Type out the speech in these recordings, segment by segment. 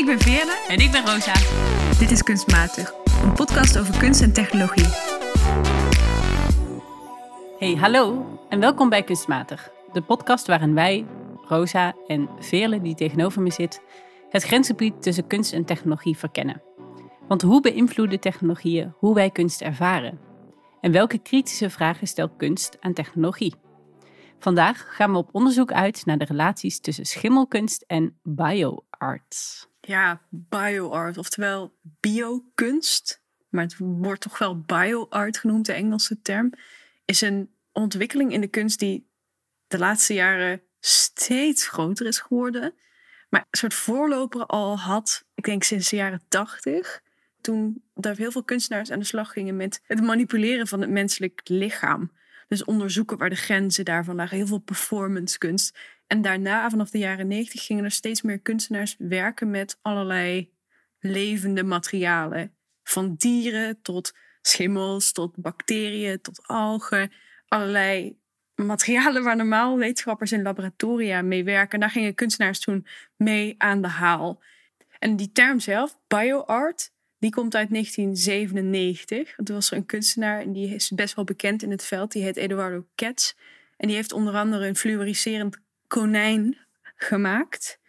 Ik ben Veerle. En ik ben Rosa. Dit is Kunstmatig, een podcast over kunst en technologie. Hey, hallo en welkom bij Kunstmatig. De podcast waarin wij, Rosa en Veerle, die tegenover me zit, het grensgebied tussen kunst en technologie verkennen. Want hoe beïnvloeden technologieën hoe wij kunst ervaren? En welke kritische vragen stelt kunst aan technologie? Vandaag gaan we op onderzoek uit naar de relaties tussen schimmelkunst en bioart. Ja, bioart, oftewel biokunst, maar het wordt toch wel bioart genoemd, de Engelse term, is een ontwikkeling in de kunst die de laatste jaren steeds groter is geworden. Maar een soort voorloper al had, ik denk sinds de jaren tachtig, toen daar heel veel kunstenaars aan de slag gingen met het manipuleren van het menselijk lichaam. Dus onderzoeken waar de grenzen daarvan lagen. Heel veel performance kunst. En daarna, vanaf de jaren negentig, gingen er steeds meer kunstenaars werken met allerlei levende materialen. Van dieren tot schimmels, tot bacteriën, tot algen. Allerlei materialen waar normaal wetenschappers in laboratoria mee werken. Daar gingen kunstenaars toen mee aan de haal. En die term zelf, bioart, die komt uit 1997. Toen was er een kunstenaar en die is best wel bekend in het veld. Die heet Eduardo Katz. En die heeft onder andere een fluoriserend konijn gemaakt.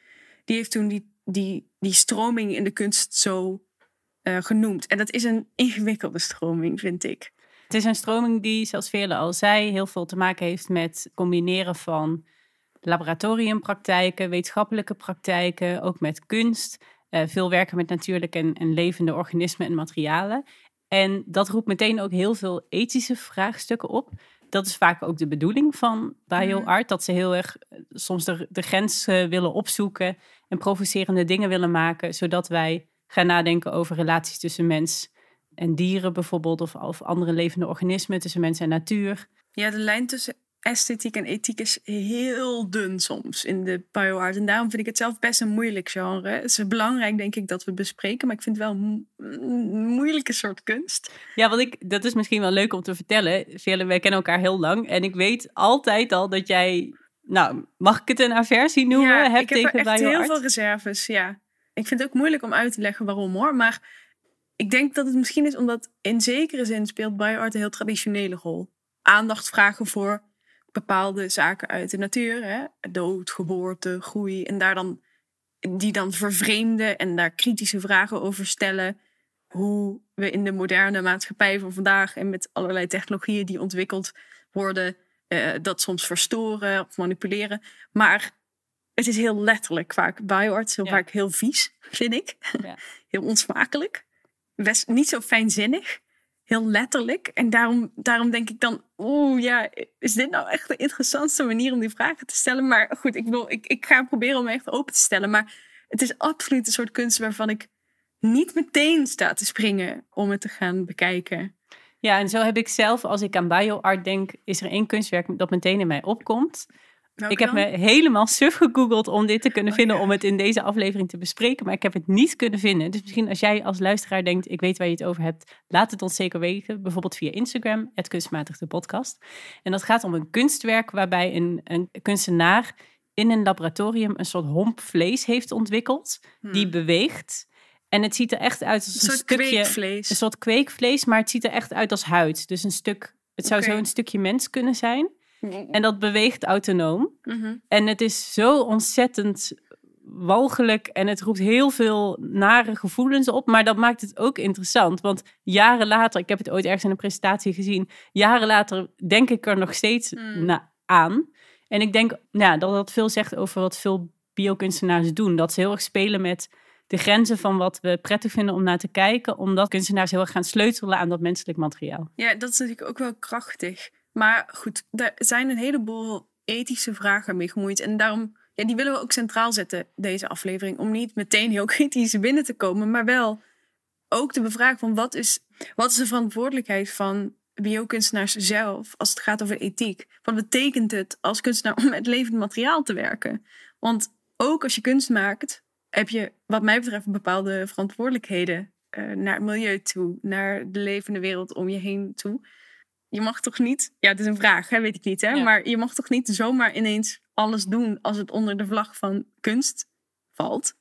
Die heeft toen die, die, die stroming in de kunst zo uh, genoemd. En dat is een ingewikkelde stroming, vind ik. Het is een stroming die, zoals Veerle al zei, heel veel te maken heeft met combineren van laboratoriumpraktijken, wetenschappelijke praktijken, ook met kunst. Uh, veel werken met natuurlijke en, en, levende organismen en materialen. En dat roept meteen ook heel veel ethische vraagstukken op. Dat is vaak ook de bedoeling van bioart. Dat ze heel erg eh, soms de, de grens willen opzoeken en provocerende dingen willen maken. Zodat wij gaan nadenken over relaties tussen mens en dieren bijvoorbeeld. Of, of andere levende organismen tussen mens en natuur. Ja, de lijn tussen esthetiek en ethiek is heel dun soms in de bioart. En daarom vind ik het zelf best een moeilijk genre. Het is belangrijk, denk ik, dat we het bespreken. Maar ik vind het wel een moeilijke soort kunst. Ja, want ik, dat is misschien wel leuk om te vertellen. Vele, wij kennen elkaar heel lang. En ik weet altijd al dat jij... Nou, mag ik het een aversie noemen? Ja, heb ik heb tegen er echt heel veel reserves, ja. Ik vind het ook moeilijk om uit te leggen waarom hoor. Maar ik denk dat het misschien is omdat in zekere zin speelt bioart een heel traditionele rol. Aandacht vragen voor bepaalde zaken uit de natuur, hè? dood, geboorte, groei, en daar dan die dan vervreemden en daar kritische vragen over stellen. Hoe we in de moderne maatschappij van vandaag en met allerlei technologieën die ontwikkeld worden, eh, dat soms verstoren of manipuleren. Maar het is heel letterlijk vaak. Bioarts heel Ja. vaak heel vies, vind ik. Ja. Heel onsmakelijk. Best niet zo fijnzinnig. Heel letterlijk. En daarom, daarom denk ik dan, oeh ja, is dit nou echt de interessantste manier om die vragen te stellen? Maar goed, ik, wil, ik, ik ga proberen om me echt open te stellen. Maar het is absoluut een soort kunst waarvan ik niet meteen sta te springen om het te gaan bekijken. Ja, en zo heb ik zelf, als ik aan bioart denk, is er één kunstwerk dat meteen in mij opkomt. Welke ik heb dan? me helemaal suf gegoogeld om dit te kunnen Oh, vinden, ja. om het in deze aflevering te bespreken, maar ik heb het niet kunnen vinden. Dus misschien als jij als luisteraar denkt, ik weet waar je het over hebt, laat het ons zeker weten. Bijvoorbeeld via Instagram, het kunstmatig de podcast. En dat gaat om een kunstwerk waarbij een, een kunstenaar in een laboratorium een soort homp vlees heeft ontwikkeld, die beweegt. En het ziet er echt uit als Hmm. Een soort stukje, kweekvlees. een soort kweekvlees, maar het ziet er echt uit als huid. Dus een stuk, het zou Oké. zo een stukje mens kunnen zijn. En dat beweegt autonoom. Mhm. En het is zo ontzettend walgelijk en het roept heel veel nare gevoelens op. Maar dat maakt het ook interessant. Want jaren later, ik heb het ooit ergens in een presentatie gezien. Jaren later denk ik er nog steeds Mm. na, aan. En ik denk nou, dat dat veel zegt over wat veel biokunstenaars doen. Dat ze heel erg spelen met de grenzen van wat we prettig vinden om naar te kijken. Omdat kunstenaars heel erg gaan sleutelen aan dat menselijk materiaal. Ja, dat is natuurlijk ook wel krachtig. Maar goed, daar zijn een heleboel ethische vragen mee gemoeid. En daarom, ja, die willen we ook centraal zetten, deze aflevering. Om niet meteen heel kritisch binnen te komen, maar wel ook te bevragen van wat is, wat is de verantwoordelijkheid van biokunstenaars zelf als het gaat over ethiek? Wat betekent het als kunstenaar om met levend materiaal te werken? Want ook als je kunst maakt, heb je wat mij betreft bepaalde verantwoordelijkheden eh, naar het milieu toe, naar de levende wereld om je heen toe. Je mag toch niet, ja, het is een vraag, hè, weet ik niet, hè, Ja. maar je mag toch niet zomaar ineens alles doen als het onder de vlag van kunst valt.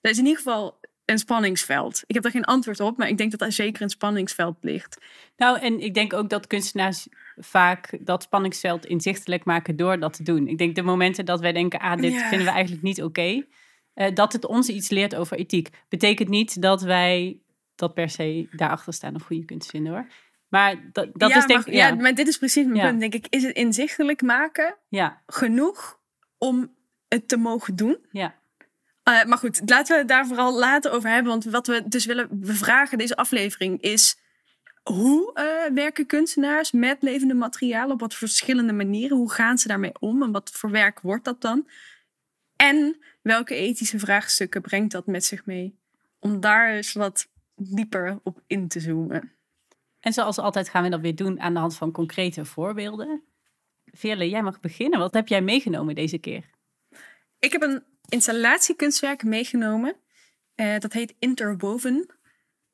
Er is in ieder geval een spanningsveld. Ik heb daar geen antwoord op, maar ik denk dat daar zeker een spanningsveld ligt. Nou, en ik denk ook dat kunstenaars vaak dat spanningsveld inzichtelijk maken door dat te doen. Ik denk de momenten dat wij denken, ah, dit Ja. vinden we eigenlijk niet oké, eh, dat het ons iets leert over ethiek. Betekent niet dat wij dat per se daarachter staan of goede kunst vinden hoor. Maar dat, dat ja, is denk ik, ja. ja, maar dit is precies mijn punt, denk ik. Is het inzichtelijk maken ja, genoeg om het te mogen doen? ja. Eh, maar goed, laten we het daar vooral later over hebben. Want wat we dus willen bevragen deze aflevering is... hoe eh, werken kunstenaars met levende materialen? Op wat verschillende manieren? Hoe gaan ze daarmee om? En wat voor werk wordt dat dan? En welke ethische vraagstukken brengt dat met zich mee? Om daar eens wat dieper op in te zoomen. En zoals altijd gaan we dat weer doen aan de hand van concrete voorbeelden. Veerle, jij mag beginnen. Wat heb jij meegenomen deze keer? Ik heb een installatiekunstwerk meegenomen. Eh, dat heet Interwoven.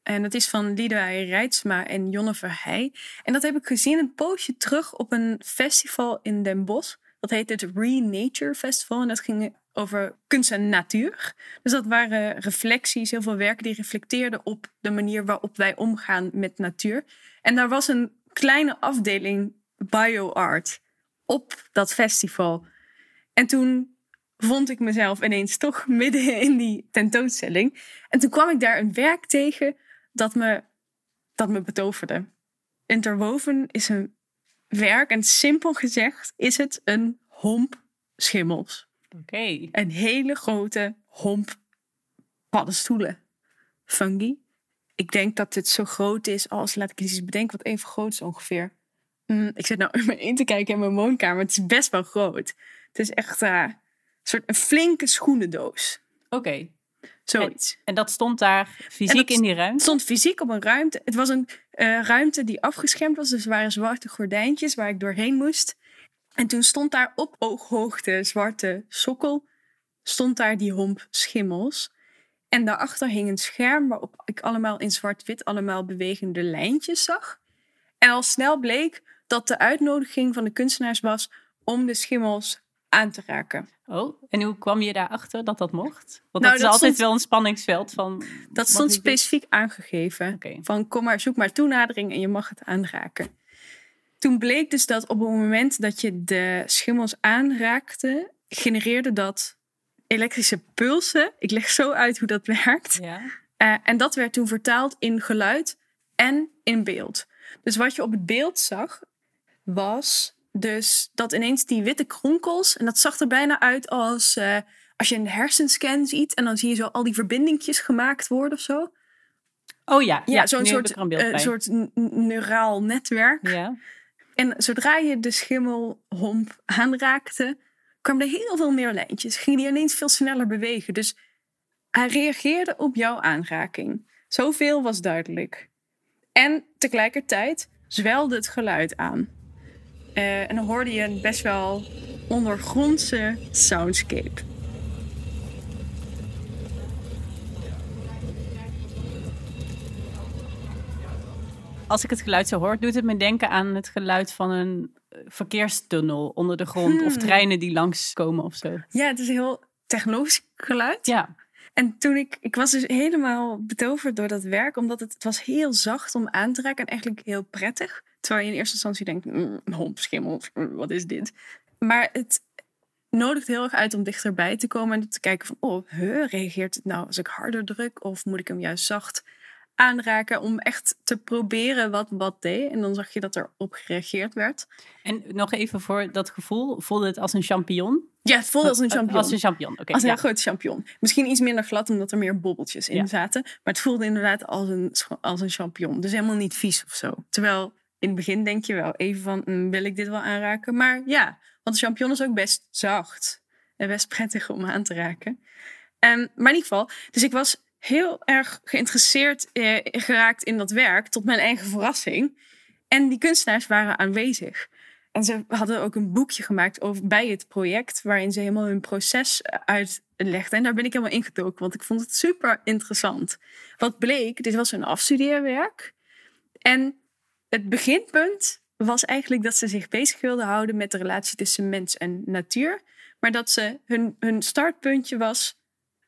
En dat is van Liedewij Rijtsma en Jonne Verheij. En dat heb ik gezien een poosje terug op een festival in Den Bosch. Dat heet het Renature Festival. En dat ging over kunst en natuur. Dus dat waren reflecties, heel veel werken die reflecteerden op de manier waarop wij omgaan met natuur. En daar was een kleine afdeling bioart op dat festival. En toen vond ik mezelf ineens toch midden in die tentoonstelling. En toen kwam ik daar een werk tegen dat me, dat me betoverde. Interwoven is een werk en simpel gezegd is het een homp schimmels. Oké. Een hele grote homp paddenstoelen. Fungi. Ik denk dat dit zo groot is als, laat ik eens bedenken, wat even groot is ongeveer. Mm, ik zit nou in te kijken in mijn woonkamer. Het is best wel groot. Het is echt eh, een soort een flinke schoenendoos. Oké. Zoiets. En dat stond daar fysiek in die Het ruimte? stond fysiek op een ruimte. Het was een eh, ruimte die afgeschermd was. Dus er waren zwarte gordijntjes waar ik doorheen moest. En toen stond daar op ooghoogte zwarte sokkel. Stond daar die homp schimmels. En daarachter hing een scherm waarop ik allemaal in zwart-wit allemaal bewegende lijntjes zag. En al snel bleek dat de uitnodiging van de kunstenaars was om de schimmels aan te raken. Oh, en hoe kwam je daarachter dat dat mocht? Want Nou, dat is dat altijd stond- wel een spanningsveld van... Dat stond specifiek aangegeven. Van kom maar, zoek maar toenadering en je mag het aanraken. Toen bleek dus dat op het moment dat je de schimmels aanraakte, genereerde dat elektrische pulsen. Ik leg zo uit hoe dat werkt. Ja. Eh, en dat werd toen vertaald in geluid en in beeld. Dus wat je op het beeld zag, was dus dat ineens die witte kronkels, en dat zag er bijna uit als eh, als je een hersenscan ziet en dan zie je zo al die verbindingjes gemaakt worden of zo. Oh ja, ja, Ja, zo'n soort, een eh, soort neuraal netwerk. Ja. En zodra je de schimmelhomp aanraakte, kwamen er heel veel meer lijntjes. Ging die ineens veel sneller bewegen. Dus hij reageerde op jouw aanraking. Zoveel was duidelijk. En tegelijkertijd zwelde het geluid aan. Eh, en dan hoorde je een best wel ondergrondse soundscape. Als ik het geluid zo hoor, doet het me denken aan het geluid van een eh, verkeerstunnel onder de grond. Of Hmm. treinen die langskomen of zo. Ja, het is een heel technologisch geluid. Ja, En toen ik, ik was dus helemaal betoverd door dat werk, omdat het, het was heel zacht om aan te raken en eigenlijk heel prettig. Terwijl je in eerste instantie denkt, mm, schimmel, mm, wat is dit? Maar het nodigt heel erg uit om dichterbij te komen en te kijken van, oh, huh, reageert het nou als ik harder druk of moet ik hem juist zacht aanraken om echt te proberen wat wat deed. En dan zag je dat er op gereageerd werd. en nog even voor dat gevoel. Voelde het als een champignon? Ja, het voelde als een champignon. Als een champignon, oké. Als een ja. heel grote champignon. Misschien iets minder glad, omdat er meer bobbeltjes in Ja. zaten. Maar het voelde inderdaad als een, als een champignon. Dus helemaal niet vies of zo. Terwijl in het begin denk je wel even van, "Mm, wil ik dit wel aanraken? Maar ja, want een champignon is ook best zacht. En best prettig om aan te raken. Ehm, maar in ieder geval, dus ik was heel erg geïnteresseerd eh, geraakt in dat werk. Tot mijn eigen verrassing. En die kunstenaars waren aanwezig. En ze hadden ook een boekje gemaakt over, bij het project, waarin ze helemaal hun proces uitlegden. En daar ben ik helemaal ingedoken, want ik vond het super interessant. Wat bleek, dit was een afstudeerwerk. En het beginpunt was eigenlijk dat ze zich bezig wilden houden met de relatie tussen mens en natuur. Maar dat ze hun, hun startpuntje was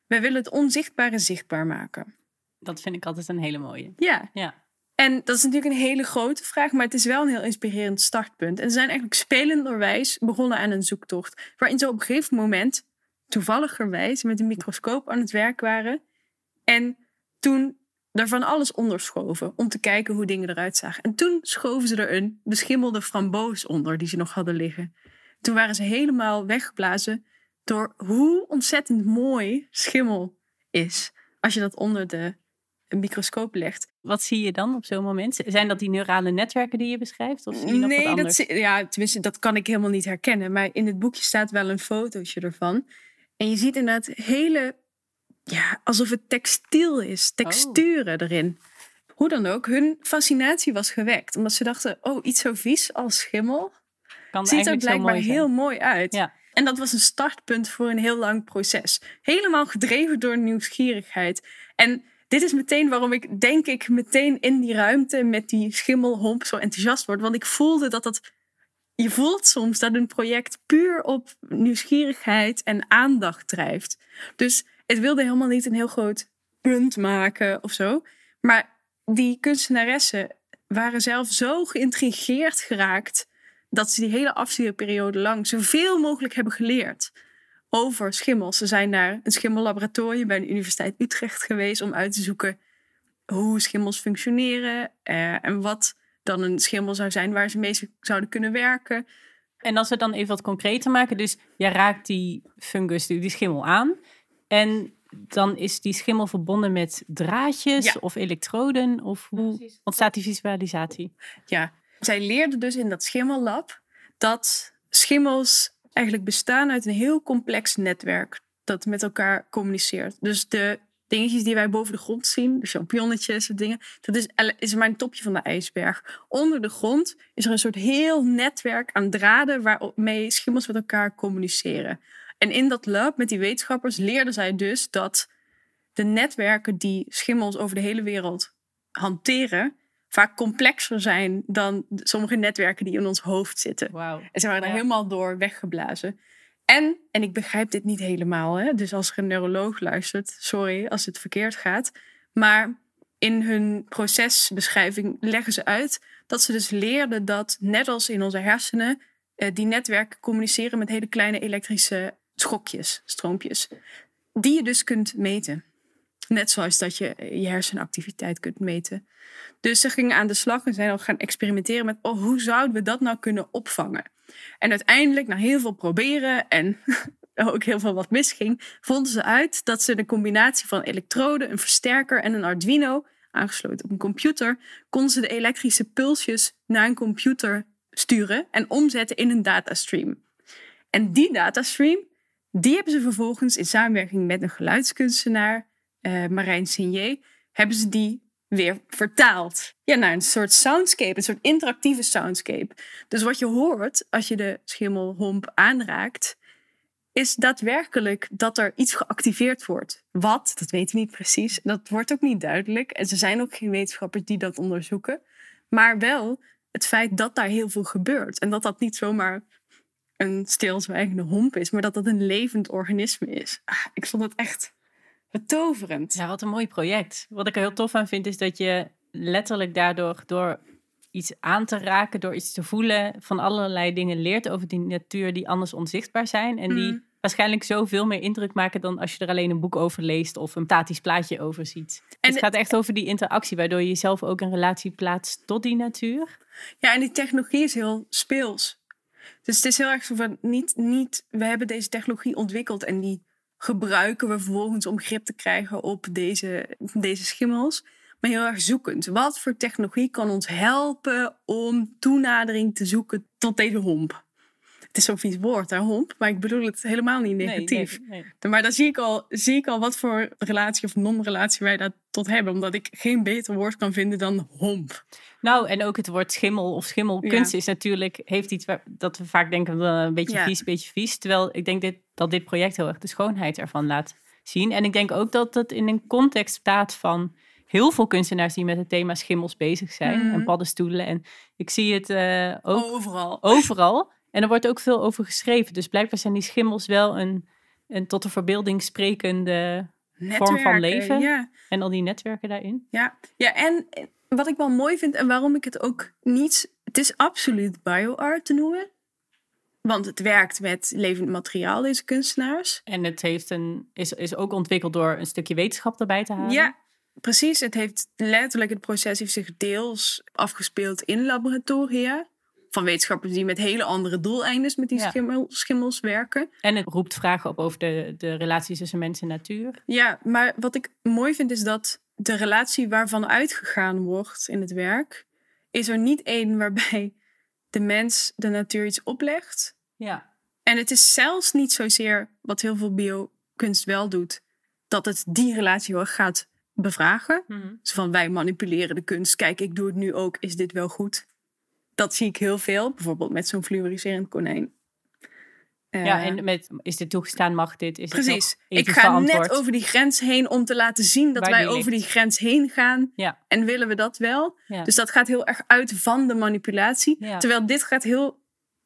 wij willen het onzichtbare zichtbaar maken. Dat vind ik altijd een hele mooie. Ja. Ja. En dat is natuurlijk een hele grote vraag, maar het is wel een heel inspirerend startpunt. En ze zijn eigenlijk spelenderwijs begonnen aan een zoektocht. Waarin ze op een gegeven moment, toevalligerwijs, met een microscoop aan het werk waren. En toen er van alles onderschoven om te kijken hoe dingen eruit zagen. En toen schoven ze er een beschimmelde framboos onder die ze nog hadden liggen. Toen waren ze helemaal weggeblazen door hoe ontzettend mooi schimmel is als je dat onder de microscoop legt. Wat zie je dan op zo'n moment? Zijn dat die neurale netwerken die je beschrijft? Of zie je nog nee, wat dat, anders? zi- ja, tenminste, dat kan ik helemaal niet herkennen. Maar in het boekje staat wel een fotootje ervan. En je ziet inderdaad hele, ja, alsof het textiel is, texturen erin. Hoe dan ook, hun fascinatie was gewekt. Omdat ze dachten, oh, iets zo vies als schimmel kan ziet er blijkbaar mooi heel mooi uit. Ja. En dat was een startpunt voor een heel lang proces. Helemaal gedreven door nieuwsgierigheid. En dit is meteen waarom ik, denk ik, meteen in die ruimte met die schimmelhomp zo enthousiast word. Want ik voelde dat dat. Je voelt soms dat een project puur op nieuwsgierigheid en aandacht drijft. Dus het wilde helemaal niet een heel groot punt maken of zo. Maar die kunstenaressen waren zelf zo geïntrigeerd geraakt dat ze die hele afstudeerperiode lang zoveel mogelijk hebben geleerd over schimmels. Ze zijn naar een schimmellaboratorium bij de Universiteit Utrecht geweest om uit te zoeken hoe schimmels functioneren eh, en wat dan een schimmel zou zijn waar ze mee zouden kunnen werken. En als we het dan even wat concreter maken. Dus je raakt die fungus, die die schimmel aan. En dan is die schimmel verbonden met draadjes Ja. of elektroden. Of hoe ontstaat die visualisatie? Ja, zij leerden dus in dat schimmellab dat schimmels eigenlijk bestaan uit een heel complex netwerk dat met elkaar communiceert. Dus de dingetjes die wij boven de grond zien, de champignonnetjes, de dingen, dat is, is maar een topje van de ijsberg. Onder de grond is er een soort heel netwerk aan draden waarmee schimmels met elkaar communiceren. En in dat lab met die wetenschappers leerden zij dus dat de netwerken die schimmels over de hele wereld hanteren, vaak complexer zijn dan sommige netwerken die in ons hoofd zitten. Wauw. En ze waren daar Ja. helemaal door weggeblazen. En, en ik begrijp dit niet helemaal, hè? dus als er een neuroloog luistert, sorry als het verkeerd gaat. Maar in hun procesbeschrijving leggen ze uit dat ze dus leerden dat, net als in onze hersenen, eh, die netwerken communiceren met hele kleine elektrische schokjes, stroompjes, die je dus kunt meten. Net zoals dat je je hersenactiviteit kunt meten. Dus ze gingen aan de slag en zijn al gaan experimenteren met oh, hoe zouden we dat nou kunnen opvangen. En uiteindelijk, na heel veel proberen en ook heel veel wat misging, vonden ze uit dat ze de combinatie van elektroden, een versterker en een Arduino, aangesloten op een computer, konden ze de elektrische pulsjes naar een computer sturen en omzetten in een datastream. En die datastream, die hebben ze vervolgens in samenwerking met een geluidskunstenaar, eh, Marijn Signé, hebben ze die weer vertaald. Ja, naar een soort soundscape, een soort interactieve soundscape. Dus wat je hoort als je de schimmelhomp aanraakt, is daadwerkelijk dat er iets geactiveerd wordt. Wat, dat weten we niet precies. Dat wordt ook niet duidelijk. En er zijn ook geen wetenschappers die dat onderzoeken. Maar wel het feit dat daar heel veel gebeurt. En dat dat niet zomaar een stilzwijgende homp is, maar dat dat een levend organisme is. Ah, ik vond het echt betoverend. Ja, wat een mooi project. Wat ik er heel tof aan vind, is dat je letterlijk daardoor, door iets aan te raken, door iets te voelen, van allerlei dingen leert over die natuur die anders onzichtbaar zijn. En die Mm. waarschijnlijk zoveel meer indruk maken dan als je er alleen een boek over leest of een statisch plaatje over ziet. En het gaat echt over die interactie, waardoor je jezelf ook in relatie plaatst tot die natuur. Ja, en die technologie is heel speels. Dus het is heel erg zo van niet, niet, we hebben deze technologie ontwikkeld en die gebruiken we vervolgens om grip te krijgen op deze, deze schimmels. Maar heel erg zoekend. Wat voor technologie kan ons helpen om toenadering te zoeken tot deze homp? Het is zo'n vies woord, hè, homp. Maar ik bedoel het helemaal niet negatief. Nee, nee, nee. Maar dan zie ik, al, zie ik al wat voor relatie of non-relatie wij daar tot hebben. Omdat ik geen beter woord kan vinden dan homp. Nou, en ook het woord schimmel of schimmelkunst Ja. is natuurlijk, heeft iets waar, dat we vaak denken, een beetje Ja. vies, een beetje vies. Terwijl ik denk dit, dat dit project heel erg de schoonheid ervan laat zien. En ik denk ook dat het in een context staat van heel veel kunstenaars die met het thema schimmels bezig zijn. Mhm. En paddenstoelen. En ik zie het eh, ook Overal. overal. En er wordt ook veel over geschreven. Dus blijkbaar zijn die schimmels wel een, een tot de verbeelding sprekende Netwerken, van leven. Ja. En al die netwerken daarin. Ja. ja, en wat ik wel mooi vind en waarom ik het ook niet... Het is absoluut bioart te noemen. Want het werkt met levend materiaal, deze kunstenaars. En het heeft een, is, is ook ontwikkeld door een stukje wetenschap erbij te halen. Ja, precies. Het heeft letterlijk het proces heeft zich deels afgespeeld in laboratoria. Van wetenschappers die met hele andere doeleinden met die Ja. schimmel, schimmels werken. En het roept vragen op over de, de relaties tussen mens en natuur. Ja, maar wat ik mooi vind is dat de relatie waarvan uitgegaan wordt in het werk, is er niet één waarbij de mens de natuur iets oplegt. Ja. En het is zelfs niet zozeer wat heel veel biokunst wel doet, dat het die relatie heel erg gaat bevragen. Zo van wij manipuleren de kunst. Kijk, ik doe het nu ook. Is dit wel goed? Dat zie ik heel veel. Bijvoorbeeld met zo'n fluoriserend konijn. Eh, Ja, en met is dit toegestaan, mag dit? Is precies. Ik ga net over die grens heen om te laten zien dat Waar wij die over ligt. die grens heen gaan. Ja, En willen we dat wel? ja. Dus dat gaat heel erg uit van de manipulatie. Ja. Terwijl dit gaat heel.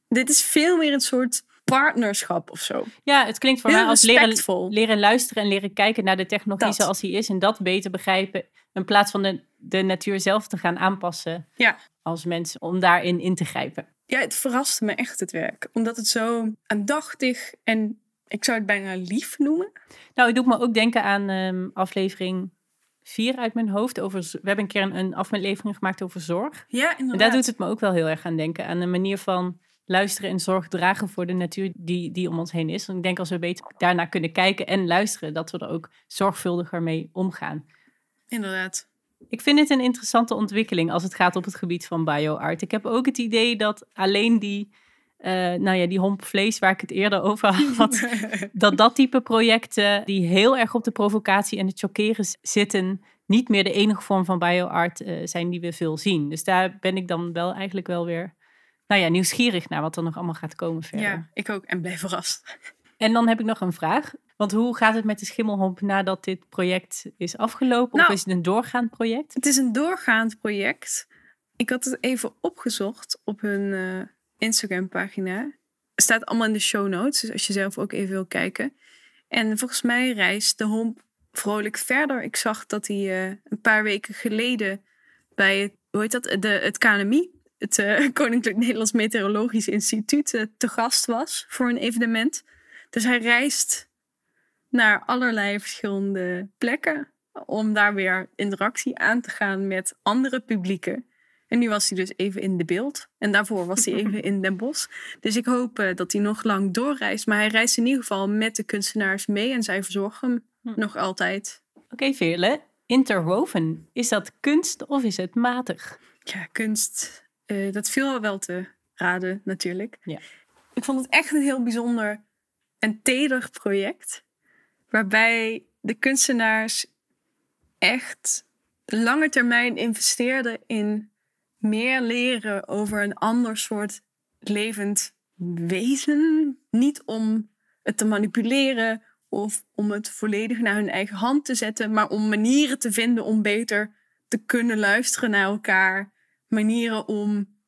Dit is veel meer een soort partnerschap of zo. ja, het klinkt voor Heel mij als leren, leren luisteren en leren kijken naar de technologie Dat. zoals die is. En dat beter begrijpen. In plaats van de, de natuur zelf te gaan aanpassen Ja. Als mens. Om daarin in te grijpen. Ja, het verraste me echt het werk. Omdat het zo aandachtig en ik zou het bijna lief noemen. Nou, het doet me ook denken aan ehm, aflevering 4 uit mijn hoofd. Over, we hebben een keer een, een aflevering gemaakt over zorg. Ja, En inderdaad. daar doet het me ook wel heel erg aan denken. Aan de manier van luisteren en zorg dragen voor de natuur die, die om ons heen is. En ik denk als we beter daarnaar kunnen kijken en luisteren, dat we er ook zorgvuldiger mee omgaan. Inderdaad. Ik vind het een interessante ontwikkeling als het gaat op het gebied van bioart. Ik heb ook het idee dat alleen die, eh, nou ja, die homp vlees waar ik het eerder over had, dat dat type projecten die heel erg op de provocatie en het chockeren zitten, niet meer de enige vorm van bioart eh, zijn die we veel zien. Dus daar ben ik dan wel eigenlijk wel weer, nou ja, nieuwsgierig naar wat er nog allemaal gaat komen verder. Ja, ik ook. En blijf verrast. En dan heb ik nog een vraag. Want hoe gaat het met de schimmelhomp nadat dit project is afgelopen? Nou. of is het een doorgaand project? Het is een doorgaand project. Ik had het even opgezocht op hun eh, Instagram-pagina. Het staat allemaal in de show notes, dus als je zelf ook even wil kijken. En volgens mij reist de homp vrolijk verder. Ik zag dat hij eh, een paar weken geleden bij het, hoe heet dat? De, het KNMI, het eh, Koninklijk Nederlands Meteorologisch Instituut, te gast was voor een evenement. Dus hij reist naar allerlei verschillende plekken om daar weer interactie aan te gaan met andere publieken. En nu was hij dus even in de beeld. En daarvoor was hij even in Den Bosch. Dus ik hoop eh, dat hij nog lang doorreist. Maar hij reist in ieder geval met de kunstenaars mee. En zij verzorgen hem Hm. nog altijd. Oké, Veerle. Interwoven. Is dat kunst of is het matig? Ja, kunst. eh, dat viel wel te raden natuurlijk. Ja. Ik vond het echt een heel bijzonder en teder project. Waarbij de kunstenaars echt lange termijn investeerden in meer leren over een ander soort levend wezen. Niet om het te manipuleren of om het volledig naar hun eigen hand te zetten, maar om manieren te vinden om beter te kunnen luisteren naar elkaar. Manieren om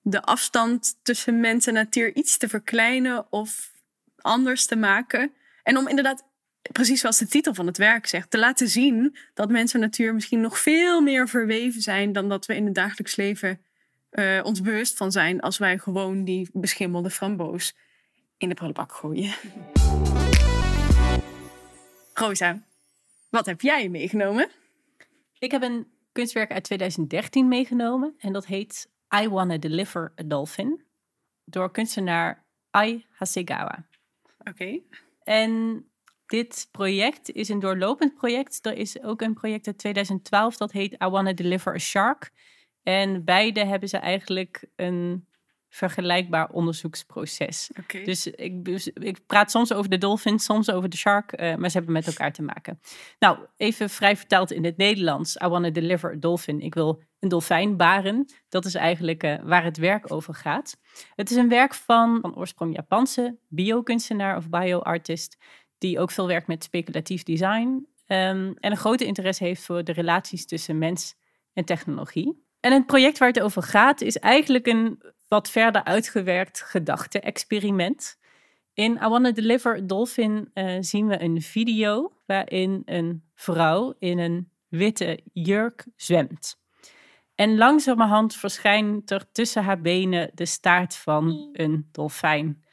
de afstand tussen mens en natuur iets te verkleinen of anders te maken. En om inderdaad, precies zoals de titel van het werk zegt, te laten zien dat mens en natuur misschien nog veel meer verweven zijn dan dat we in het dagelijks leven eh, ons bewust van zijn als wij gewoon die beschimmelde framboos in de prullenbak gooien. Rosa, wat heb jij meegenomen? Ik heb een kunstwerk uit 2013 meegenomen. En dat heet I Wanna Deliver a Dolphin. Door kunstenaar Ai Hasegawa. Oké. En dit project is een doorlopend project. Er is ook een project uit 2012 dat heet I Wanna Deliver a Shark. En beide hebben ze eigenlijk een vergelijkbaar onderzoeksproces. Dus ik, dus ik praat soms over de dolphin, soms over de shark, eh, maar ze hebben met elkaar te maken. Nou, even vrij vertaald in het Nederlands. I want to deliver a dolphin. Ik wil een dolfijn baren. Dat is eigenlijk eh, waar het werk over gaat. Het is een werk van, van oorsprong Japanse biokunstenaar of bioartist, die ook veel werkt met speculatief design ehm, en een grote interesse heeft voor de relaties tussen mens en technologie. En het project waar het over gaat is eigenlijk een wat verder uitgewerkt gedachte-experiment. In I Wanna Deliver a Dolphin uh, zien we een video waarin een vrouw in een witte jurk zwemt. En langzamerhand verschijnt er tussen haar benen de staart van een dolfijn.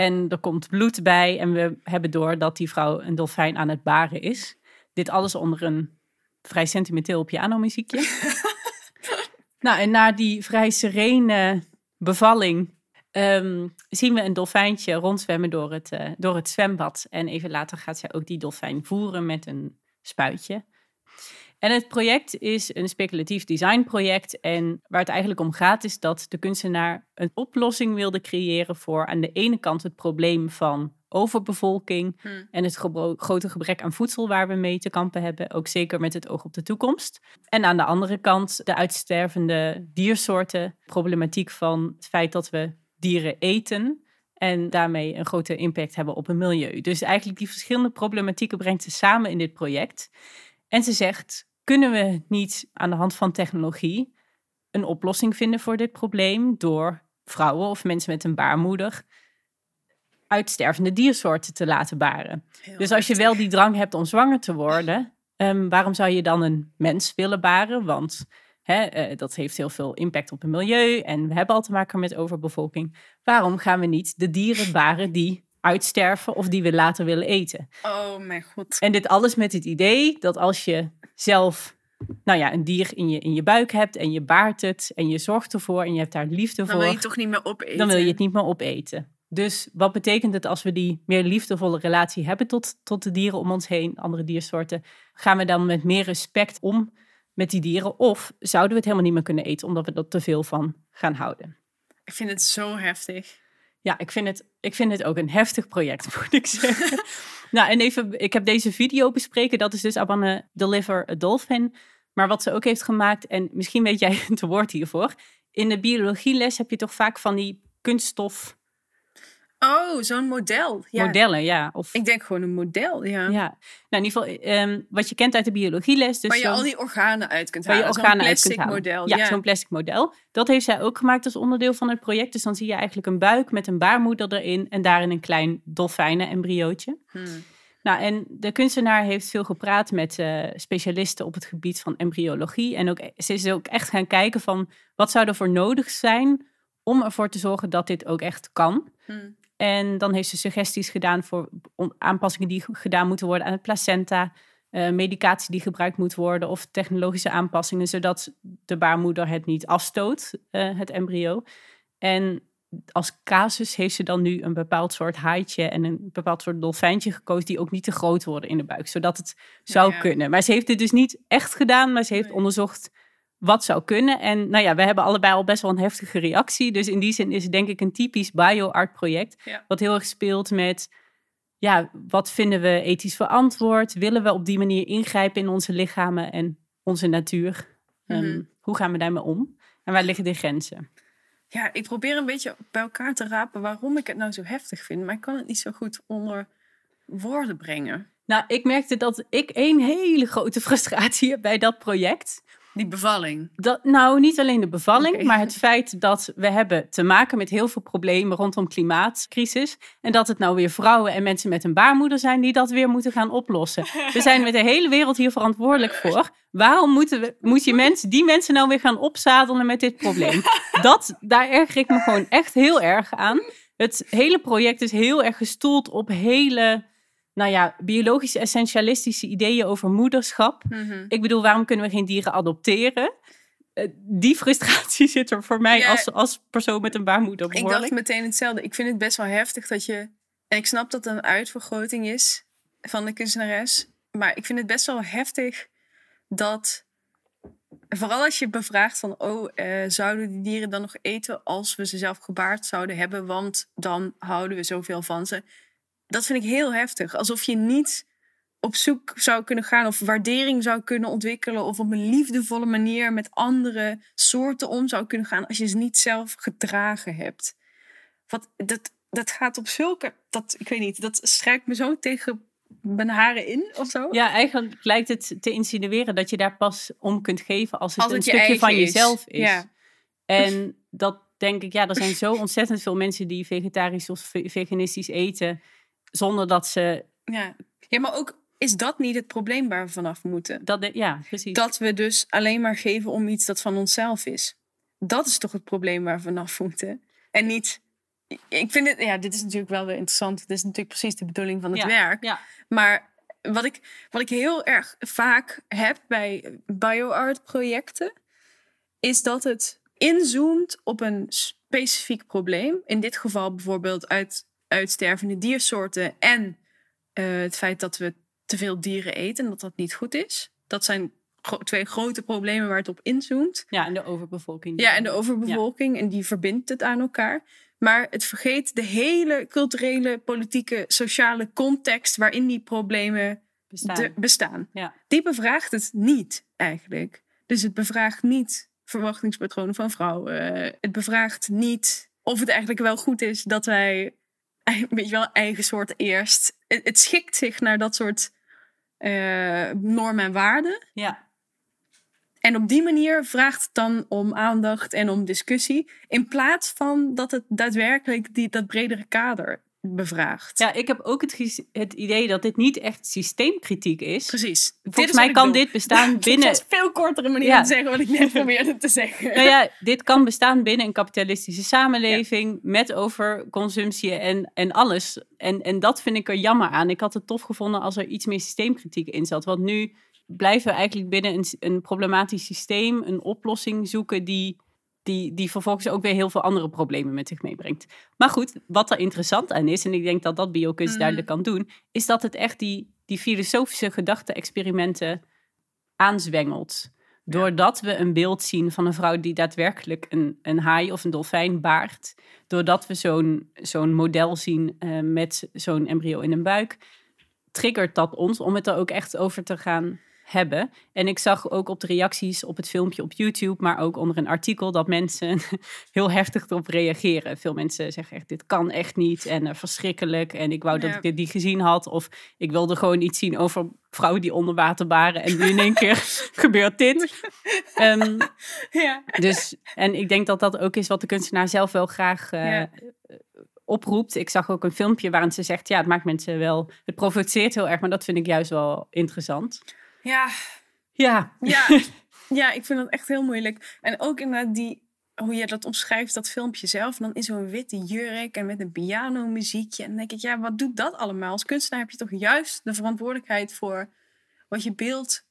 En er komt bloed bij en we hebben door dat die vrouw een dolfijn aan het baren is. Dit alles onder een vrij sentimenteel pianomuziekje. nou, en na die vrij serene bevalling ehm, zien we een dolfijntje rondzwemmen door het, uh, door het zwembad. En even later gaat zij ook die dolfijn voeren met een spuitje. En het project is een speculatief designproject. En waar het eigenlijk om gaat, is dat de kunstenaar een oplossing wilde creëren voor aan de ene kant het probleem van overbevolking Hmm. en het gebro- grote gebrek aan voedsel waar we mee te kampen hebben, ook zeker met het oog op de toekomst. En aan de andere kant de uitstervende diersoorten, problematiek van het feit dat we dieren eten en daarmee een grote impact hebben op het milieu. Dus eigenlijk die verschillende problematieken brengt ze samen in dit project. En ze zegt, kunnen we niet aan de hand van technologie een oplossing vinden voor dit probleem door vrouwen of mensen met een baarmoeder uitstervende diersoorten te laten baren? Heel Dus als je wel die drang hebt om zwanger te worden, ehm, waarom zou je dan een mens willen baren? Want hè, eh, dat heeft heel veel impact op het milieu en we hebben al te maken met overbevolking. Waarom gaan we niet de dieren baren die uitsterven of die we later willen eten? Oh mijn god. En dit alles met het idee dat als je zelf nou ja, een dier in je, in je buik hebt en je baart het en je zorgt ervoor en je hebt daar liefde Dan voor, wil je het toch niet meer opeten. dan wil je het niet meer opeten. Dus wat betekent het als we die meer liefdevolle relatie hebben tot, tot de dieren om ons heen, andere diersoorten? Gaan we dan met meer respect om met die dieren? Of zouden we het helemaal niet meer kunnen eten omdat we er te veel van gaan houden? Ik vind het zo heftig. Ja, ik vind het, ik vind het ook een heftig project, moet ik zeggen. nou, en even, ik heb deze video bespreken. Dat is dus I Wanna Deliver a Dolphin. Maar wat ze ook heeft gemaakt, en misschien weet jij het woord hiervoor. In de biologieles heb je toch vaak van die kunststof Oh, zo'n model. Ja. modellen, ja. Of, Ik denk gewoon een model, ja. ja. Nou, in ieder geval, ehm, wat je kent uit de biologieles. Dus waar je al die organen uit kunt waar je halen. Organen uit plastic kunt halen. model. Ja, Ja, zo'n plastic model. Dat heeft zij ook gemaakt als onderdeel van het project. Dus dan zie je eigenlijk een buik met een baarmoeder erin en daarin een klein dolfijnen-embryootje. Hmm. Nou, en de kunstenaar heeft veel gepraat met eh, specialisten op het gebied van embryologie. En ook, ze is ook echt gaan kijken van wat zou er voor nodig zijn om ervoor te zorgen dat dit ook echt kan. Hmm. En dan heeft ze suggesties gedaan voor aanpassingen die gedaan moeten worden aan het placenta, eh, medicatie die gebruikt moet worden of technologische aanpassingen, zodat de baarmoeder het niet afstoot, eh, het embryo. En als casus heeft ze dan nu een bepaald soort haaitje en een bepaald soort dolfijntje gekozen die ook niet te groot worden in de buik, zodat het zou ja. kunnen. Maar ze heeft het dus niet echt gedaan, maar ze heeft Nee. onderzocht wat zou kunnen. En nou ja, we hebben allebei al best wel een heftige reactie. Dus in die zin is het denk ik een typisch bio-art project. Ja. Wat heel erg speelt met, ja, wat vinden we ethisch verantwoord? Willen we op die manier ingrijpen in onze lichamen en onze natuur? Ehm, Mhm. hoe gaan we daarmee om? En waar liggen de grenzen? Ja, ik probeer een beetje bij elkaar te rapen waarom ik het nou zo heftig vind. Maar ik kan het niet zo goed onder woorden brengen. Nou, ik merkte dat ik één hele grote frustratie heb bij dat project. Die bevalling. Dat, nou, niet alleen de bevalling, maar het feit dat we hebben te maken met heel veel problemen rondom klimaatcrisis. En dat het nou weer vrouwen en mensen met een baarmoeder zijn die dat weer moeten gaan oplossen. We zijn met de hele wereld hier verantwoordelijk voor. Waarom moeten we, moet je mensen, die mensen nou weer gaan opzadelen met dit probleem? Dat, daar erger ik me gewoon echt heel erg aan. Het hele project is heel erg gestoeld op hele, nou ja, biologische essentialistische ideeën over moederschap. Mhm. Ik bedoel, waarom kunnen we geen dieren adopteren? Eh, die frustratie zit er voor mij Ja. als, als persoon met een baarmoeder Ik behoorlijk. dacht meteen hetzelfde. Ik vind het best wel heftig dat je... En ik snap dat het een uitvergroting is van de kunstenares. Maar ik vind het best wel heftig dat... Vooral als je bevraagt van... Oh, eh, zouden die dieren dan nog eten als we ze zelf gebaard zouden hebben? Want dan houden we zoveel van ze. Dat vind ik heel heftig. Alsof je niet op zoek zou kunnen gaan of waardering zou kunnen ontwikkelen of op een liefdevolle manier met andere soorten om zou kunnen gaan als je ze niet zelf gedragen hebt. Wat, dat, dat gaat op zulke, dat, ik weet niet, dat strijkt me zo tegen mijn haren in of zo. Ja, eigenlijk lijkt het te insinueren dat je daar pas om kunt geven als het Als een het stukje van is. jezelf is. Ja. En dat denk ik, ja, er zijn zo ontzettend veel mensen die vegetarisch of ve- veganistisch eten. Zonder dat ze Ja. ja, maar ook is dat niet het probleem waar we vanaf moeten? dat. de- ja, precies. Dat we dus alleen maar geven om iets dat van onszelf is. Dat is toch het probleem waar we vanaf moeten. En niet. Ik vind het, ja, dit is natuurlijk wel weer interessant. Het is natuurlijk precies de bedoeling van het Ja, werk. ja. Maar wat ik, wat ik heel erg vaak heb bij bioart projecten, is dat het inzoomt op een specifiek probleem. In dit geval bijvoorbeeld uit uitstervende diersoorten en eh, het feit dat we te veel dieren eten en dat dat niet goed is. Dat zijn gro- twee grote problemen waar het op inzoomt. Ja, en de overbevolking. Ja, en de overbevolking. En die verbindt het aan elkaar. Maar het vergeet de hele culturele, politieke, sociale context waarin die problemen bestaan. bestaan. Ja. Die bevraagt het niet eigenlijk. Dus het bevraagt niet verwachtingspatronen van vrouwen. Het bevraagt niet of het eigenlijk wel goed is dat wij, weet je wel, eigen soort eerst. Het, het schikt zich naar dat soort eh, normen en waarden. ja. En op die manier vraagt het dan om aandacht en om discussie. In plaats van dat het daadwerkelijk die, dat bredere kader bevraagt. ja, ik heb ook het, het idee dat dit niet echt systeemkritiek is. precies. Volgens is mij kan dit bestaan binnen. was een veel kortere manier Ja. om te zeggen wat ik net probeerde te zeggen. Nou ja, dit kan bestaan binnen een kapitalistische samenleving met overconsumptie en, en alles. En, en dat vind ik er jammer aan. Ik had het tof gevonden als er iets meer systeemkritiek in zat. Want nu blijven we eigenlijk binnen een, een problematisch systeem een oplossing zoeken die, die, die vervolgens ook weer heel veel andere problemen met zich meebrengt. Maar goed, wat er interessant aan is, en ik denk dat dat biokunst Mhm. duidelijk kan doen, is dat het echt die, die filosofische gedachte-experimenten aanzwengelt. Doordat we een beeld zien van een vrouw die daadwerkelijk een, een haai of een dolfijn baart. Doordat we zo'n zo'n model zien eh, met zo'n embryo in een buik. Triggert dat ons om het er ook echt over te gaan hebben. En ik zag ook op de reacties op het filmpje op YouTube, maar ook onder een artikel, dat mensen heel heftig erop reageren. Veel mensen zeggen echt, dit kan echt niet en eh, verschrikkelijk. En ik wou dat ik dit niet gezien had. Of ik wilde gewoon iets zien over vrouwen die onder water baren. En nu in één keer gebeurt dit. Ehm, Ja. dus, en ik denk dat dat ook is wat de kunstenaar zelf wel graag eh, Ja. oproept. Ik zag ook een filmpje waarin ze zegt, ja, het maakt mensen wel, het provoceert heel erg, maar dat vind ik juist wel interessant. Ja, Ja, ja. ja, ik vind dat echt heel moeilijk. En ook inderdaad die, hoe je dat omschrijft, dat filmpje zelf. En dan in zo'n witte jurk en met een pianomuziekje. En dan denk ik, ja, wat doet dat allemaal? Als kunstenaar heb je toch juist de verantwoordelijkheid voor wat je beeld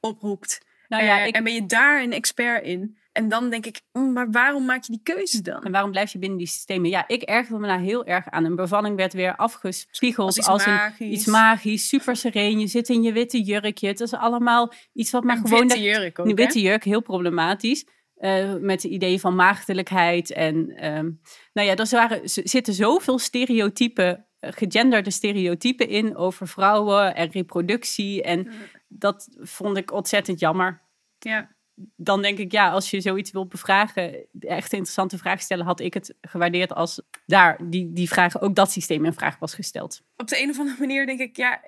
oproept. nou ja, Eh, ik, En ben je daar een expert in? En dan denk ik, mm, maar waarom maak je die keuze dan? en waarom blijf je binnen die systemen? Ja, ik ergerde me daar heel erg aan. Een bevalling werd weer afgespiegeld Als als, iets een, magisch. iets magisch, super sereen. Je zit in je witte jurkje. Het is allemaal iets wat maar Een gewoon... witte jurk ook, Een witte jurk, heel problematisch. eh, met het idee van maagdelijkheid. En ehm, nou ja, er waren, zitten zoveel stereotypen, eh, gegenderde stereotypen in over vrouwen en reproductie. En dat vond ik ontzettend jammer. Ja. Dan denk ik, ja, als je zoiets wilt bevragen, echt interessante vraag stellen, had ik het gewaardeerd als daar die, die vraag, ook dat systeem in vraag was gesteld. Op de een of andere manier denk ik, ja,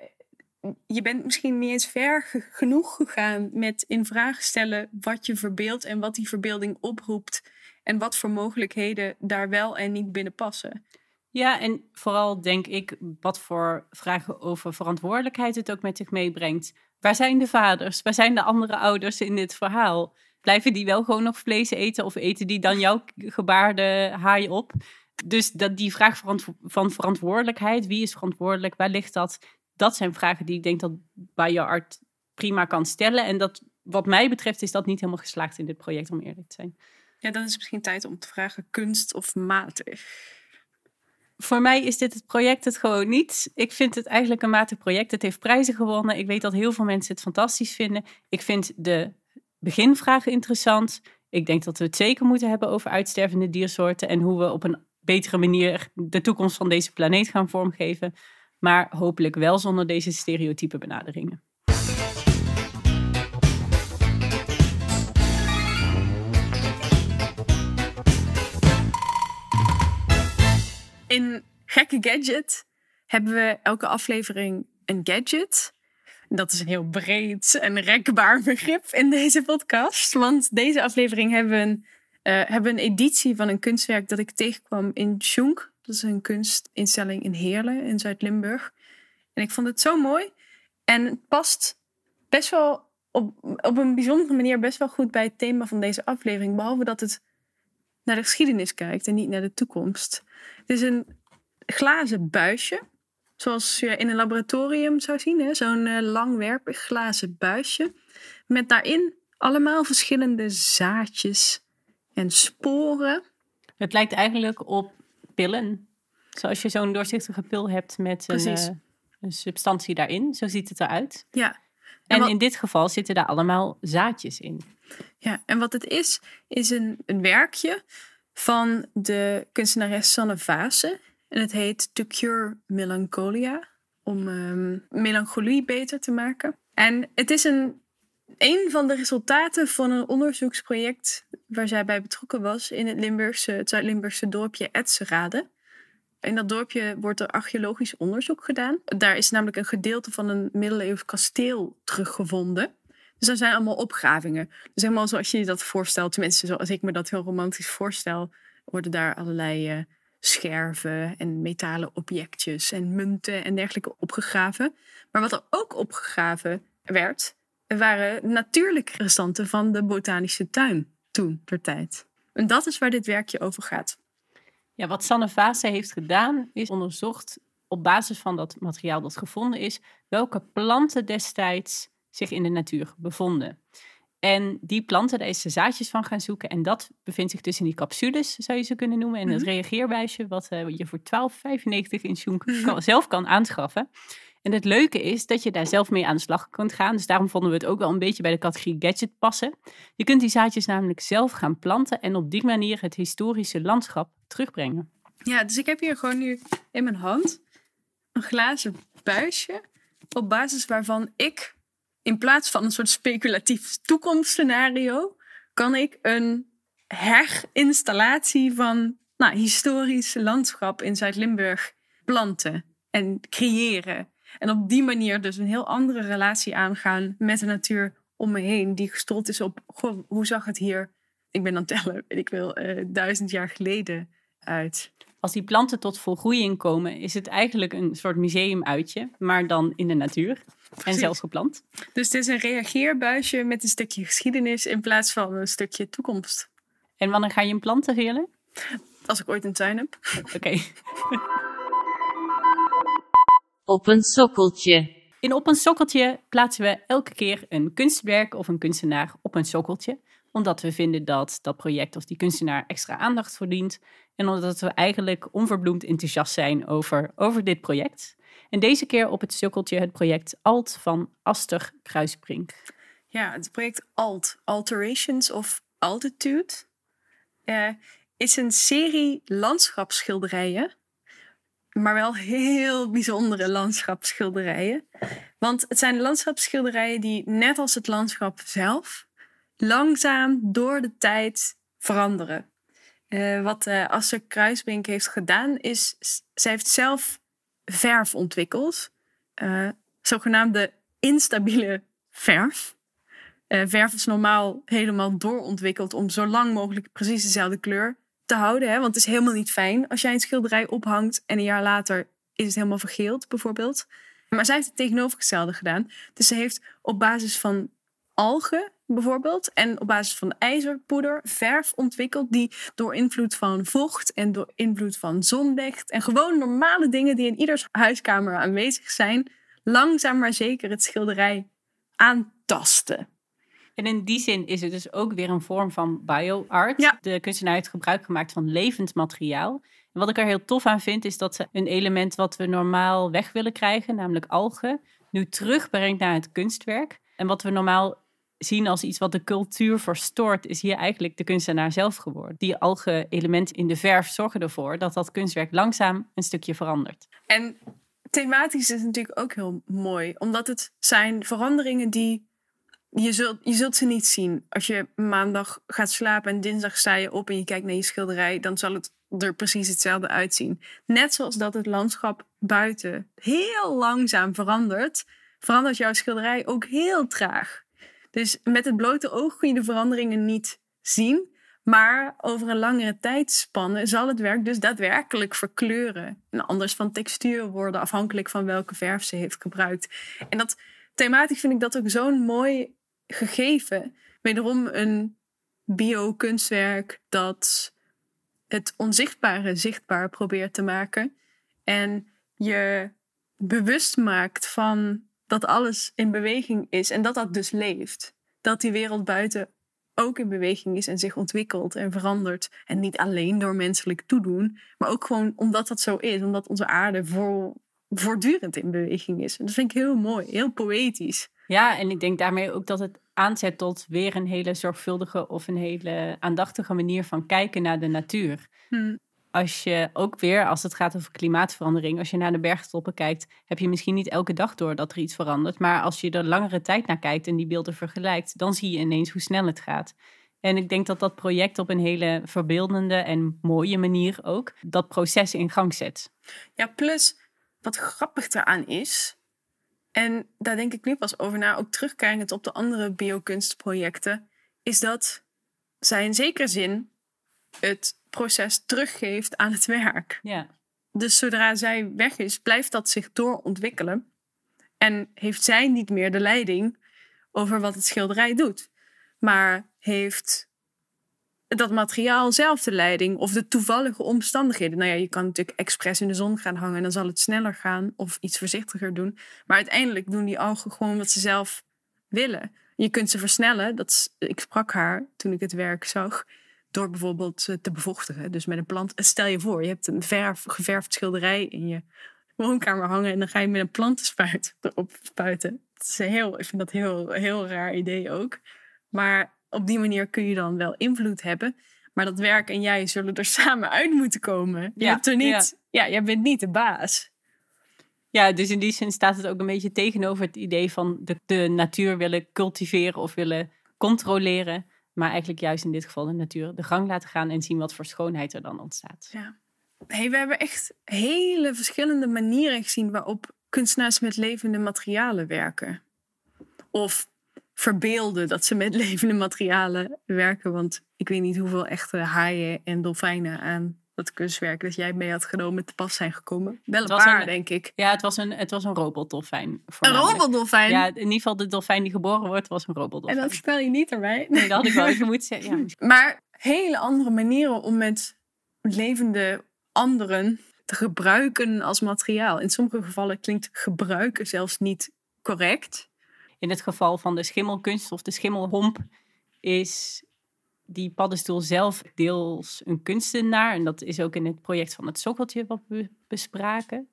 je bent misschien niet eens ver ge- genoeg gegaan met in vraag stellen wat je verbeeldt en wat die verbeelding oproept. En wat voor mogelijkheden daar wel en niet binnen passen. Ja, en vooral denk ik wat voor vragen over verantwoordelijkheid het ook met zich meebrengt. Waar zijn de vaders? Waar zijn de andere ouders in dit verhaal? Blijven die wel gewoon nog vlees eten of eten die dan jouw gebaarde haai op? Dus dat die vraag van verantwoordelijkheid, wie is verantwoordelijk, waar ligt dat? Dat zijn vragen die ik denk dat BioArt prima kan stellen. En dat, wat mij betreft, is dat niet helemaal geslaagd in dit project, om eerlijk te zijn. Ja, dan is het misschien tijd om te vragen kunst of matig. Voor mij is dit het project het gewoon niet. Ik vind het eigenlijk een matig project. Het heeft prijzen gewonnen. Ik weet dat heel veel mensen het fantastisch vinden. Ik vind de beginvragen interessant. Ik denk dat we het zeker moeten hebben over uitstervende diersoorten en hoe we op een betere manier de toekomst van deze planeet gaan vormgeven. Maar hopelijk wel zonder deze stereotype benaderingen. Gekke Gadget hebben we elke aflevering een gadget. Dat is een heel breed en rekbaar begrip in deze podcast. Want deze aflevering hebben we een, uh, hebben een editie van een kunstwerk dat ik tegenkwam in Tjonk. Dat is een kunstinstelling in Heerlen in Zuid-Limburg. En ik vond het zo mooi. En het past best wel op, op een bijzondere manier best wel goed bij het thema van deze aflevering. Behalve dat het naar de geschiedenis kijkt en niet naar de toekomst. Het is een glazen buisje. Zoals je in een laboratorium zou zien. Zo'n uh, langwerpig glazen buisje. Met daarin allemaal verschillende zaadjes en sporen. Het lijkt eigenlijk op pillen. Zoals je zo'n doorzichtige pil hebt met een, uh, een, substantie daarin. Zo ziet het eruit. Ja. En, in dit geval zitten daar allemaal zaadjes in. Ja, en wat het is, is een, een werkje van de kunstenares Sanne Vase. En het heet To Cure Melancholia, om um, melancholie beter te maken. En het is een, een van de resultaten van een onderzoeksproject waar zij bij betrokken was in het, Limburgse, het Zuid-Limburgse dorpje Etserade. In dat dorpje wordt er archeologisch onderzoek gedaan. Daar is namelijk een gedeelte van een middeleeuws kasteel teruggevonden. Dus er zijn allemaal opgravingen. Dus helemaal zoals je je dat voorstelt, tenminste zoals ik me dat heel romantisch voorstel, worden daar allerlei uh, scherven en metalen objectjes en munten en dergelijke opgegraven. Maar wat er ook opgegraven werd, waren natuurlijke restanten van de botanische tuin toen, ter tijd. En dat is waar dit werkje over gaat. Ja, wat Sanne Vase heeft gedaan, is onderzocht op basis van dat materiaal dat gevonden is, welke planten destijds zich in de natuur bevonden. En die planten, daar is ze zaadjes van gaan zoeken. En dat bevindt zich dus in die capsules, zou je ze kunnen noemen. En het mhm. reageerbuisje, wat uh, je voor 12,95 in Sjoenk zelf kan aanschaffen. En het leuke is dat je daar zelf mee aan de slag kunt gaan. Dus daarom vonden we het ook wel een beetje bij de categorie gadget passen. Je kunt die zaadjes namelijk zelf gaan planten en op die manier het historische landschap terugbrengen. Ja, dus ik heb hier gewoon nu in mijn hand een glazen buisje. Op basis waarvan ik in plaats van een soort speculatief toekomstscenario, kan ik een herinstallatie van nou, historisch landschap in Zuid-Limburg planten en creëren. En op die manier dus een heel andere relatie aangaan met de natuur om me heen, die gestold is op hoe zag het hier, ik ben het tellen, ik wil, uh, duizend jaar geleden uit. Als die planten tot volgroeiing komen, is het eigenlijk een soort museumuitje, maar dan in de natuur. En zelf geplant. Dus het is een reageerbuisje met een stukje geschiedenis in plaats van een stukje toekomst. En wanneer ga je hem planten, Geerle? Als ik ooit een tuin heb. Oké. Op een sokkeltje. In Op een sokkeltje plaatsen we elke keer een kunstwerk of een kunstenaar op een sokkeltje. Omdat we vinden dat dat project of die kunstenaar extra aandacht verdient. En omdat we eigenlijk onverbloemd enthousiast zijn over, over dit project. En deze keer op het sukkeltje het project ALT van Aster Kruisbrink. Ja, het project ALT, Alterations of Altitude, uh, is een serie landschapsschilderijen. Maar wel heel bijzondere landschapsschilderijen. Want het zijn landschapsschilderijen die, net als het landschap zelf, langzaam door de tijd veranderen. Uh, wat uh, Aster Kruisbrink heeft gedaan, is zij heeft zelf verf ontwikkeld. Uh, zogenaamde instabiele verf. Verf is normaal helemaal doorontwikkeld om zo lang mogelijk precies dezelfde kleur te houden. Hè? Want het is helemaal niet fijn als jij een schilderij ophangt en een jaar later is het helemaal vergeeld, bijvoorbeeld. Maar zij heeft het tegenovergestelde gedaan. Dus ze heeft op basis van algen bijvoorbeeld. En op basis van ijzerpoeder verf ontwikkeld die door invloed van vocht en door invloed van zonlicht en gewoon normale dingen die in ieders huiskamer aanwezig zijn, langzaam maar zeker het schilderij aantasten. En in die zin is het dus ook weer een vorm van bioart. Ja. De kunstenaar heeft gebruik gemaakt van levend materiaal. En wat ik er heel tof aan vind, is dat ze een element wat we normaal weg willen krijgen, namelijk algen, nu terugbrengt naar het kunstwerk. En wat we normaal zien als iets wat de cultuur verstoort, is hier eigenlijk de kunstenaar zelf geworden. Die alge-elementen in de verf zorgen ervoor dat dat kunstwerk langzaam een stukje verandert. En thematisch is het natuurlijk ook heel mooi, omdat het zijn veranderingen die je zult, je zult ze niet zien. Als je maandag gaat slapen en dinsdag sta je op en je kijkt naar je schilderij, dan zal het er precies hetzelfde uitzien. Net zoals dat het landschap buiten heel langzaam verandert, verandert jouw schilderij ook heel traag. Dus met het blote oog kun je de veranderingen niet zien. Maar over een langere tijdspanne zal het werk dus daadwerkelijk verkleuren. En anders van textuur worden, afhankelijk van welke verf ze heeft gebruikt. En dat thematisch vind ik dat ook zo'n mooi gegeven. Wederom een bio-kunstwerk dat het onzichtbare zichtbaar probeert te maken. En je bewust maakt van dat alles in beweging is en dat dat dus leeft. Dat die wereld buiten ook in beweging is en zich ontwikkelt en verandert. En niet alleen door menselijk toedoen, maar ook gewoon omdat dat zo is. Omdat onze aarde voor, voortdurend in beweging is. En dat vind ik heel mooi, heel poëtisch. Ja, en ik denk daarmee ook dat het aanzet tot weer een hele zorgvuldige of een hele aandachtige manier van kijken naar de natuur. Hm. Als je ook weer, als het gaat over klimaatverandering, als je naar de bergtoppen kijkt, heb je misschien niet elke dag door dat er iets verandert. Maar als je er langere tijd naar kijkt en die beelden vergelijkt, dan zie je ineens hoe snel het gaat. En ik denk dat dat project op een hele verbeeldende en mooie manier ook dat proces in gang zet. Ja, plus wat grappig eraan is, en daar denk ik nu pas over na, ook terugkijkend op de andere biokunstprojecten, is dat zij in zekere zin het proces teruggeeft aan het werk. Ja. Dus zodra zij weg is, blijft dat zich doorontwikkelen. En heeft zij niet meer de leiding over wat het schilderij doet. Maar heeft dat materiaal zelf de leiding of de toevallige omstandigheden. Nou ja, je kan natuurlijk expres in de zon gaan hangen en dan zal het sneller gaan of iets voorzichtiger doen. Maar uiteindelijk doen die algen gewoon wat ze zelf willen. Je kunt ze versnellen. Dat is, ik sprak haar toen ik het werk zag. Door bijvoorbeeld eh, te bevochtigen. Dus met een plant. Stel je voor, je hebt een verf, geverfd schilderij in je woonkamer hangen. En dan ga je met een plantenspuit erop spuiten. Dat is heel, ik vind dat een heel, heel raar idee ook. Maar op die manier kun je dan wel invloed hebben. Maar dat werk en jij zullen er samen uit moeten komen. Je Ja, hebt er niet, ja. jij bent niet de baas. Ja, dus in die zin staat het ook een beetje tegenover het idee van de, de natuur willen cultiveren of willen controleren. Maar eigenlijk juist in dit geval de natuur de gang laten gaan en zien wat voor schoonheid er dan ontstaat. Ja. Hey, we hebben echt hele verschillende manieren gezien waarop kunstenaars met levende materialen werken. Of verbeelden dat ze met levende materialen werken. Want ik weet niet hoeveel echte haaien en dolfijnen aan dat kunstwerk dat jij mee had genomen te pas zijn gekomen. Wel een paar, een- denk ik. Ja, het was een, het was een robotdolfijn. Een roboddolfijn. Ja, in ieder geval de dolfijn die geboren wordt, was een en robotdolfijn. dat vertel je niet erbij. Nee, dat had ik wel even moeten zeggen. Ja, Maar hele andere manieren om met levende anderen te gebruiken als materiaal. In sommige gevallen klinkt gebruiken zelfs niet correct. In het geval van de schimmelkunst of de schimmelhomp is die paddenstoel zelf deels een kunstenaar. En dat is ook in het project van het sokkeltje wat we bespraken.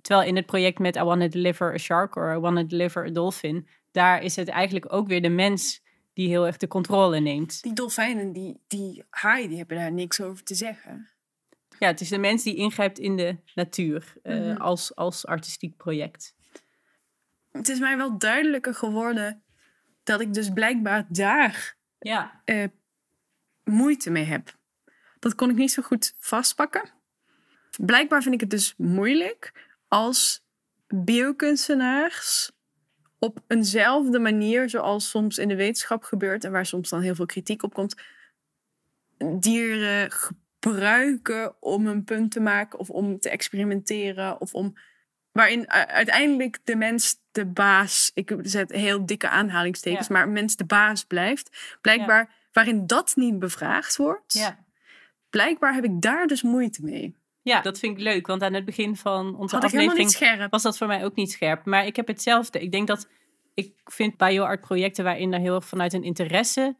Terwijl in het project met I Wanna Deliver a Shark or I Wanna Deliver a Dolphin... daar is het eigenlijk ook weer de mens die heel erg de controle neemt. Die dolfijnen, die, die haaien, die hebben daar niks over te zeggen. Ja, het is de mens die ingrijpt in de natuur eh, Mhm. als, als artistiek project. Het is mij wel duidelijker geworden dat ik dus blijkbaar daar Ja, eh, moeite mee heb. Dat kon ik niet zo goed vastpakken. Blijkbaar vind ik het dus moeilijk als biokunstenaars op eenzelfde manier, zoals soms in de wetenschap gebeurt en waar soms dan heel veel kritiek op komt, dieren gebruiken om een punt te maken of om te experimenteren of om waarin uiteindelijk de mens de baas, ik zet heel dikke aanhalingstekens, Ja. maar mens de baas blijft. Blijkbaar waarin dat niet bevraagd wordt, ja. blijkbaar heb ik daar dus moeite mee. ja, dat vind ik leuk. Want aan het begin van onze Had ik helemaal aflevering niet scherp. was dat voor mij ook niet scherp. Maar ik heb hetzelfde. Ik denk dat ik vind bioart projecten waarin er heel erg vanuit een interesse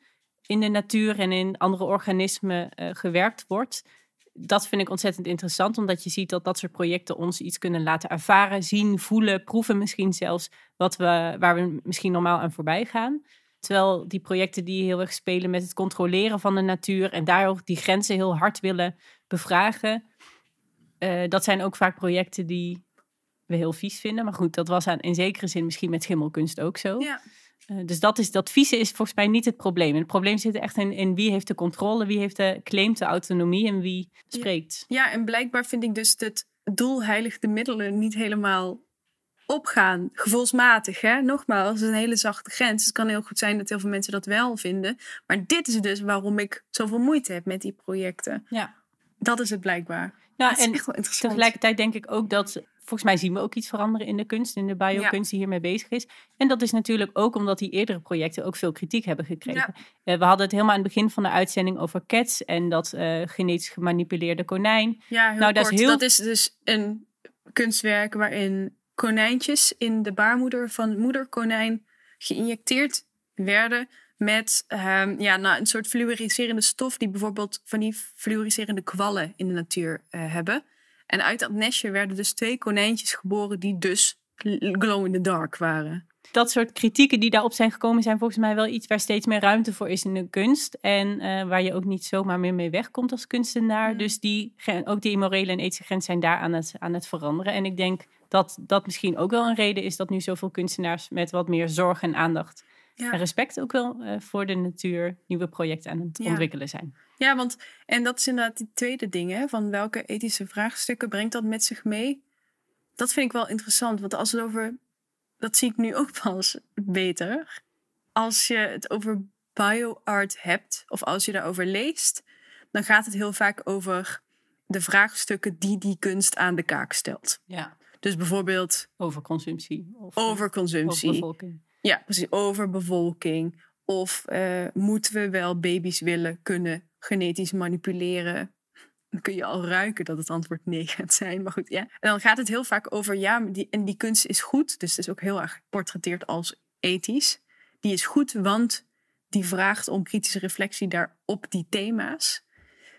in de natuur en in andere organismen eh, gewerkt wordt. Dat vind ik ontzettend interessant, omdat je ziet dat dat soort projecten ons iets kunnen laten ervaren, zien, voelen, proeven misschien zelfs, wat we, waar we misschien normaal aan voorbij gaan. Terwijl die projecten die heel erg spelen met het controleren van de natuur en daar ook die grenzen heel hard willen bevragen, eh, dat zijn ook vaak projecten die we heel vies vinden. Maar goed, dat was aan, in zekere zin misschien met schimmelkunst ook zo. Ja. Eh, dus dat, is, dat vieze is volgens mij niet het probleem. Het probleem zit echt in, in wie heeft de controle, wie heeft de claimt de autonomie en wie spreekt. ja, en blijkbaar vind ik dus het doel heiligt de middelen niet helemaal opgaan, gevoelsmatig. Hè? Nogmaals, het is een hele zachte grens. Het kan heel goed zijn dat heel veel mensen dat wel vinden. Maar dit is dus waarom ik zoveel moeite heb met die projecten. Ja. Dat is het blijkbaar. Ja, dat en. Tegelijkertijd denk ik ook dat, volgens mij zien we ook iets veranderen in de kunst, in de biokunst die hiermee bezig is. En dat is natuurlijk ook omdat die eerdere projecten ook veel kritiek hebben gekregen. Eh, we hadden het helemaal aan het begin van de uitzending over cats en dat eh, genetisch gemanipuleerde konijn. Ja, heel Nou, dat is kort. heel- Dat is dus een kunstwerk waarin konijntjes in de baarmoeder van moederkonijn geïnjecteerd werden met ehm, ja, nou, een soort fluoriserende stof die bijvoorbeeld van die fluoriserende kwallen in de natuur eh, hebben. En uit dat nestje werden dus twee konijntjes geboren die dus glow in the dark waren. Dat soort kritieken die daarop zijn gekomen zijn volgens mij wel iets waar steeds meer ruimte voor is in de kunst. En eh, waar je ook niet zomaar meer mee wegkomt als kunstenaar. Mm. Dus die, ook die morele en ethische grens zijn daar aan het, aan het veranderen. En ik denk dat dat misschien ook wel een reden is dat nu zoveel kunstenaars met wat meer zorg en aandacht Ja. en respect ook wel eh, voor de natuur nieuwe projecten aan het Ja. ontwikkelen zijn. Ja, want en dat is inderdaad die tweede ding, hè, van welke ethische vraagstukken brengt dat met zich mee? Dat vind ik wel interessant, want als het over, dat zie ik nu ook pas beter, als je het over bioart hebt of als je daarover leest, dan gaat het heel vaak over de vraagstukken die die kunst aan de kaak stelt. Ja. Dus bijvoorbeeld Over consumptie. Of eh, overconsumptie. over bevolking. Ja, precies. Over bevolking. Of eh, moeten we wel baby's willen kunnen genetisch manipuleren? Dan kun je al ruiken dat het antwoord nee gaat zijn. Maar goed, ja. En dan gaat het heel vaak over, ja, die, en die kunst is goed. Dus het is ook heel erg geportretteerd als ethisch. Die is goed, want die vraagt om kritische reflectie daar op die thema's.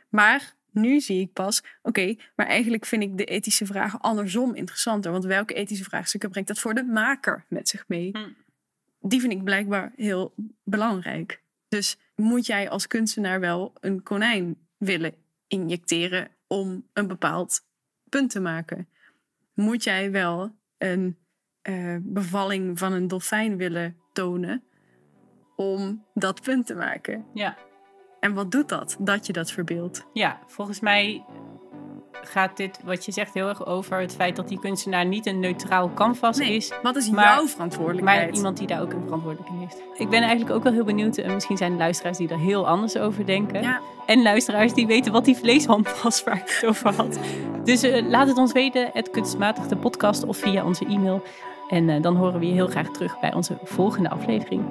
Maar nu zie ik pas, oké, maar eigenlijk vind ik de ethische vragen andersom interessanter. Want welke ethische vraagstukken brengt dat voor de maker met zich mee? Hm. Die vind ik blijkbaar heel belangrijk. Dus moet jij als kunstenaar wel een konijn willen injecteren om een bepaald punt te maken? Moet jij wel een eh, bevalling van een dolfijn willen tonen om dat punt te maken? Ja. En wat doet dat, dat je dat verbeeldt? Ja, volgens mij gaat dit, wat je zegt, heel erg over het feit dat die kunstenaar niet een neutraal canvas Nee, is. wat is maar- jouw verantwoordelijkheid? Maar iemand die daar ook een verantwoordelijkheid in heeft. Ik ben eigenlijk ook wel heel benieuwd. En misschien zijn er luisteraars die er heel anders over denken. Ja. En luisteraars die weten wat die vleeshand was waar ik het over had. Dus eh, laat het ons weten. Het kunstmatig de podcast of via onze e-mail. En eh, dan horen we je heel graag terug bij onze volgende aflevering.